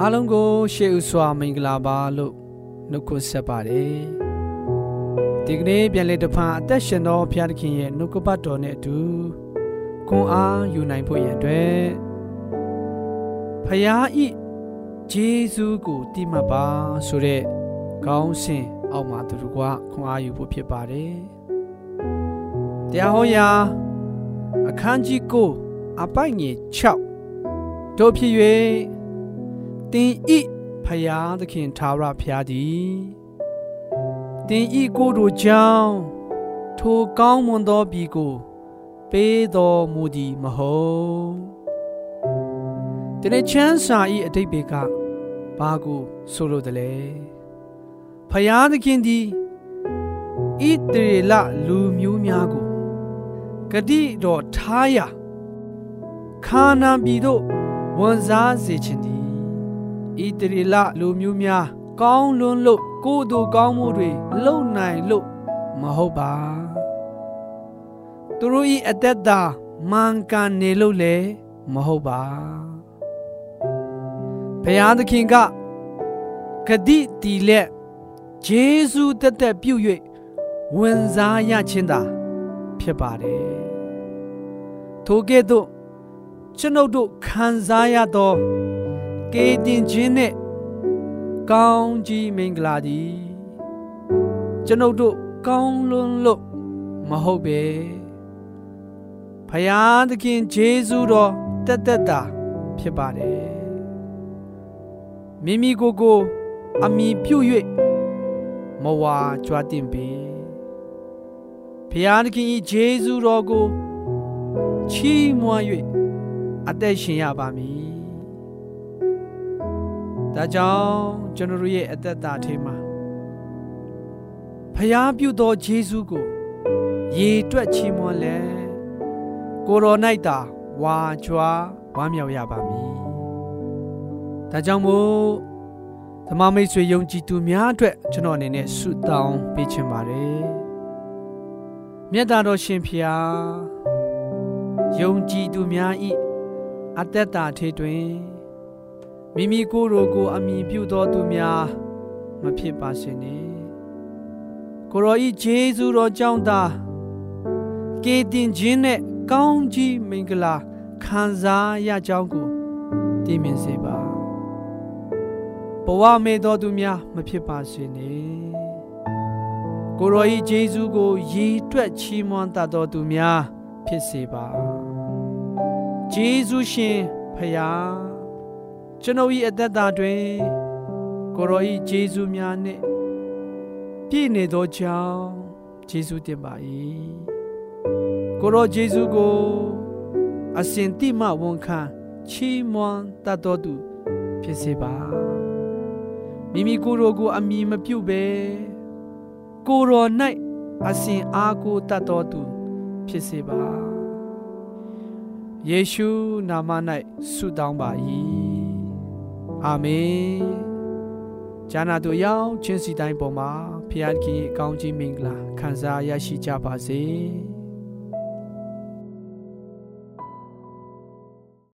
အားလုံးကို ရှေးဥစွာမင်္ဂလာပါလို့နှုတ်ခွန်းဆက်ပါတယ်ဒီကနေ့ပြန်လည်တစ်ဖန်အသက်ရှင်သောဘုရားသခင်ရဲ့နှုတ်ကပတ်တော်နဲ့အတူခွန်အားယူနိုင်ဖို့ရန်အတွက်ဖယားဤဂျေဇူးကိုတိမှတ်ပါဆိုတဲ့ခေါင်းစဉ်အောက်မှာသူတို့ကခွန်အားယူဖို့ဖြစ်ပါတယ်တရားဟောရာအခန်းကြီးကိုအပိုက်ငယ်6တို့ဖြစ်၍ တင်ဤဖယားသခင်သာရဖျားသည်တင်ဤကိုတို့ကြောင့်ထိုကောင်းမွန်သောပြီကို ပေးတော်မူသည်မဟုတ်တနေ့ချမ်းစာဤအတိတ်ဘေကဘာကိုဆိုလိုတယ်လဲဖယားသခင်သည်ဣတရေလလူမျိုးများကိုဂတိတော်ထားရာခါနာပြည်သို့ဝန်စားစေခြင်းသည် ဣတရီလလူမျိုးများ ကောင်းလွန်းလို့ကိုယ်တို့ကောင်းမှုတွေလုံနိုင်လို့မဟုတ်ပါသူတို့ဤအသက်တာမှန်ကန်နေလို့လည်းမဟုတ်ပါဘုရားသခင်ကဂတိတီလက်ဂျေဇုတက်တက်ပြုတ်၍ဝင်စားရခြင်းသာဖြစ်ပါတယ်ထိုကဲ့သို့ကျွန်ုပ်တို့ခံစားရသော ကေတင်ခြင်းနဲ့ကောင်းကြီးမင်္ဂလာသည်ကျွန်ုပ်တို့ကောင်းလွန်းလို့မဟုတ်ပဲဖယားသခင်ဂျေဇုတော်တက်တက်တာဖြစ်ပါတယ်မိမိကိုယ်ကိုအမိပြုတ်၍မဝါကြွားတင်ပေဖယားသခင်၏ဂျေဇုတော်ကိုချီးမွမ်း၍အသက်ရှင်ရပါမည် ဒါကြောင့်ကျွန်တော်ရဲ့အသက်တာထဲမှာဖျားပြုသောယေရှုကိုရေတွက်ချီးမွမ်းလဲကိုရော၌တာဝါကြွားဝမ်းမြောက်ရပါမည်ဒါကြောင့်မို့ဓမ္မမိတ်ဆွေယုံကြည်သူများအတွက်ကျွန်တော်အနေနဲ့ဆုတောင်းပေးချင်ပါတယ်မြတ်တော်ရှင်ဖျားယုံကြည်သူများဤအသက်တာထဲတွင် မိမိကိုယ်ကိုအမိပြုသောသူများမဖြစ်ပါစေနှင့်ကိုရောဤဂျေဇုတော်ကြောင့်သာကေတင်ခြင်းနဲ့ကောင်းကြီးမင်္ဂလာခံစားရကြောင်းကိုသိမြင်စေပါဘဝမေတော်သူများမဖြစ်ပါစေနှင့်ကိုရောဤဂျေဇုကိုရည်တွက်ချီးမွမ်းတတ်တော်သူများဖြစ်စေပါဂျေဇုရှင်ဖယား ကျွန်ုပ်၏အသက်တာတွင်ကိုရော၏ဂျေဇုများနှင့်ပြည့်နေသောကြောင့်ဂျေဇုတင်ပါ၏ကိုရောဂျေဇုကိုအစဉ်တိမဝန်ခံချီးမွမ်းတတ်တော်သူဖြစ်စေပါမိမိကိုယ်တော်ကိုအမိမပြုတ်ပဲကိုရော၌အစဉ်အားကိုတတ်တော်သူဖြစ်စေပါယေရှုနာမ၌ဆုတောင်းပါ၏ အာမင်ဂျာနာတို့ရောက်ချင်းစီတိုင်းပေါ်မှာဖခင်ကြီးအကောင်းကြီးမင်္ဂလာခံစားရရှိကြပါစေ။